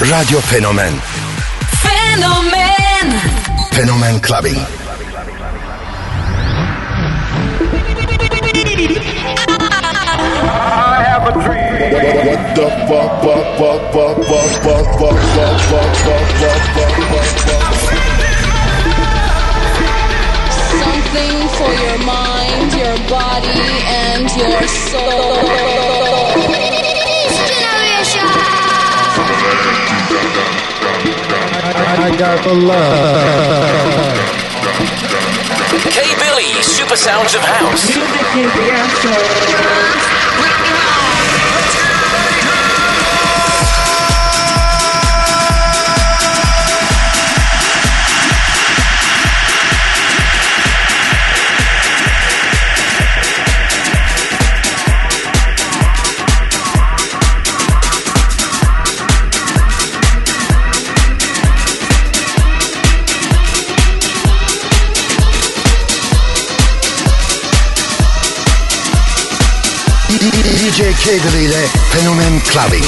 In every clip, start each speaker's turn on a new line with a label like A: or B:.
A: Radio Fenomen
B: Fenomen
A: Fenomen Clubbing.
C: I have a dream. What the fuck, fuck, fuck, fuck, fuck, fuck, fuck, fuck, fuck, fuck, fuck, fuck, fuck, fuck.
D: Something for your mind, your body, and your soul.
E: Got the love.
F: K Billy, Super Sounds of House.
A: jede Rede Phänomen Clubbing.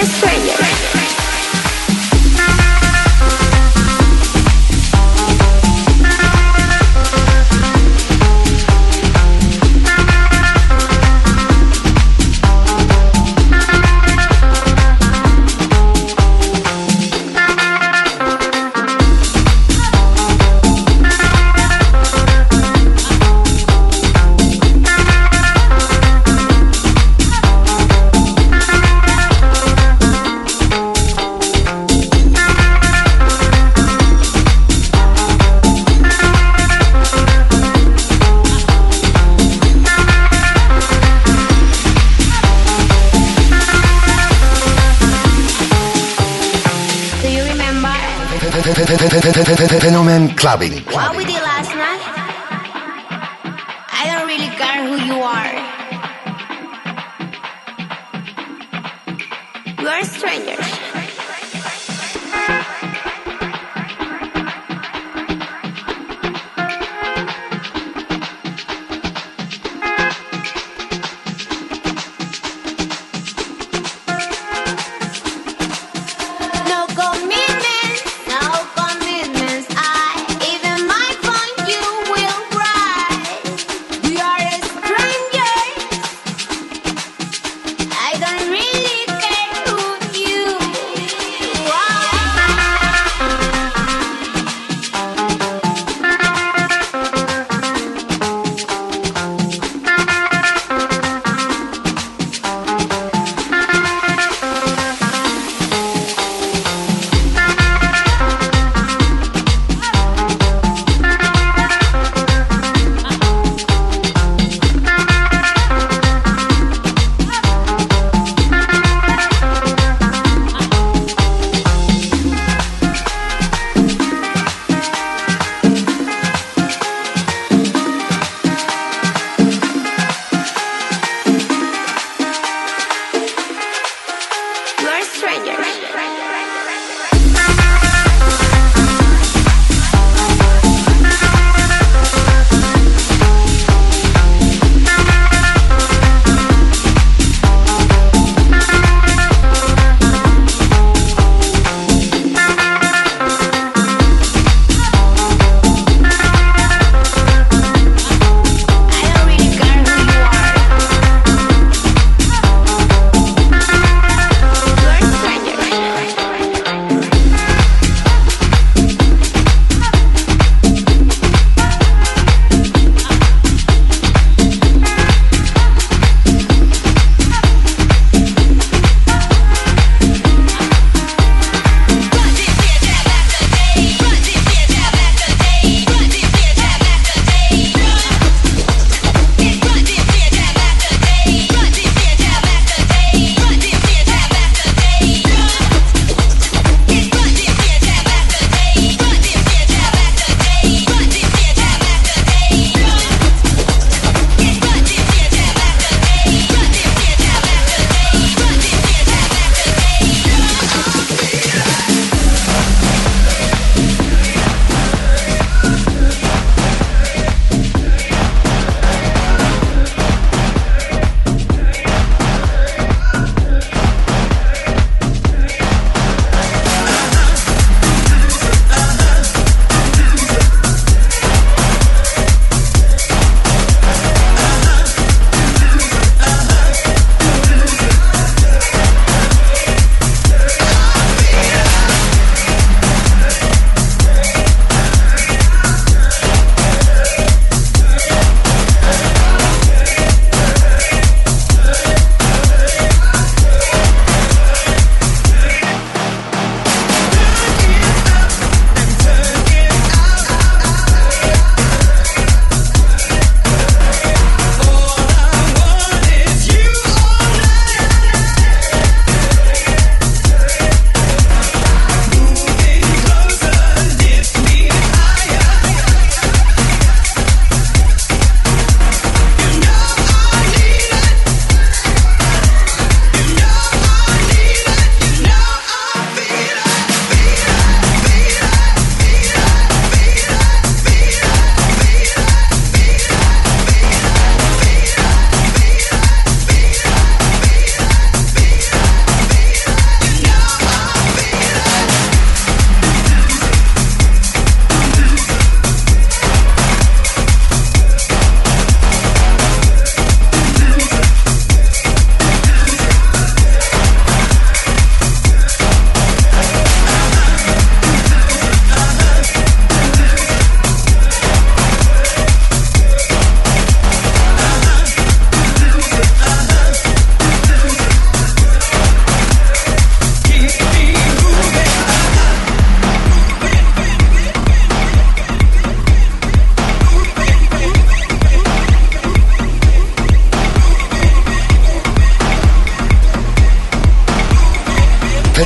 G: 三岁耶。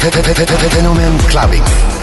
H: Fenomen Clubbing.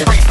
A: Fenomen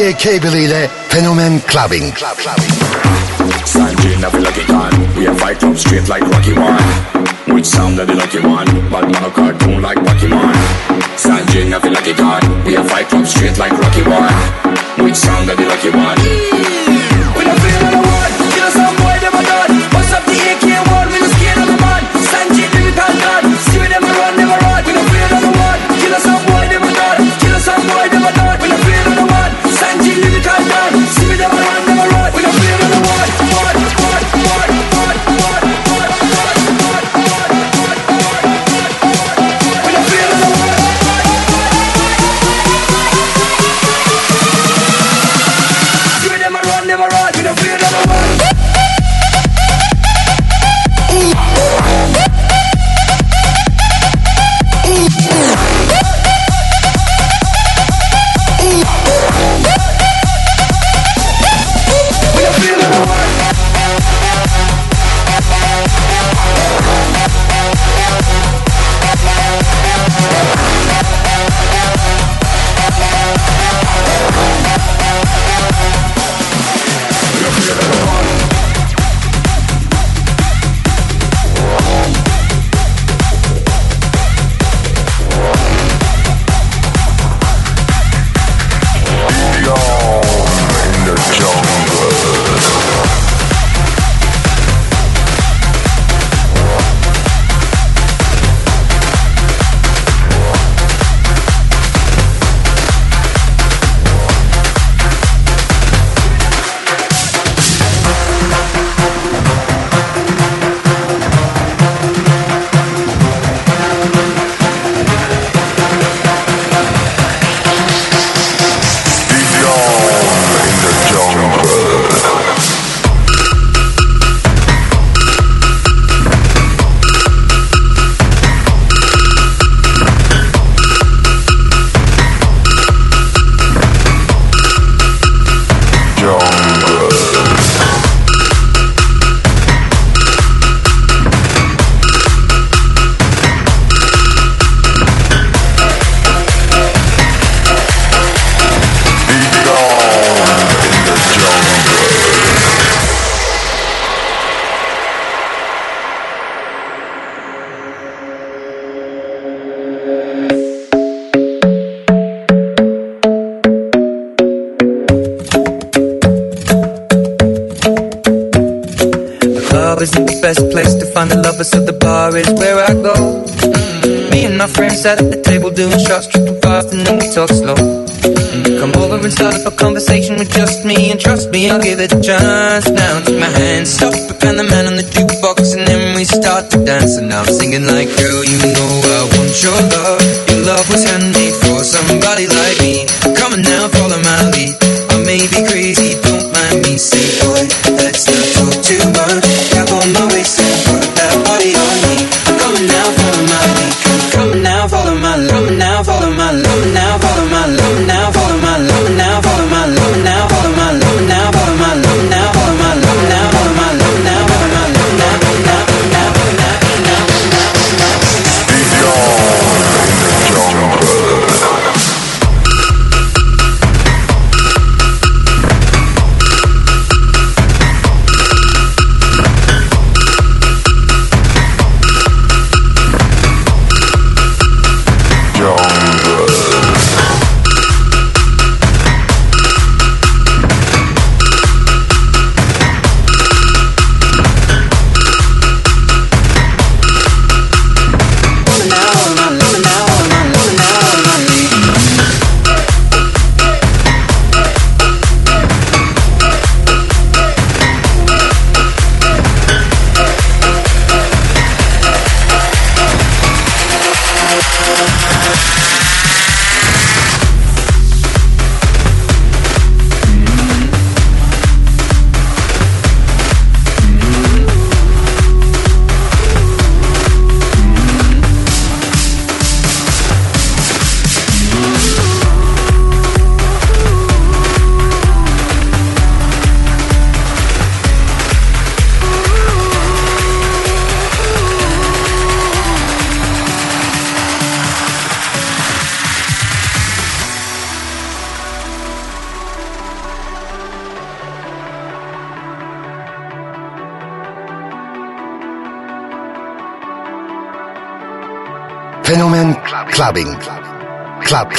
A: DJ Cable ile Fenomen Clubbing. Club, clubbing.
I: Sanjay never lucky con. We have fight from street like Rocky One. Which sound that the lucky one? But man a cartoon like Pokemon. Sanjay never lucky con. We have fight from street like Rocky One. Which sound that the lucky one?
B: We don't feel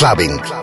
B: Clubbing.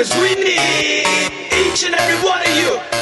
D: Cause we need each and every one of you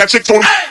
B: that chick on.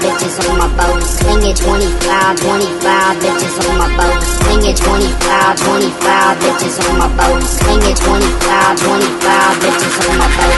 J: bitches on my boat. Sling it 25, 25 bitches on my boat. Sling it 25, 25 bitches on my boat. Sling it 25, 25 bitches on my
H: boat.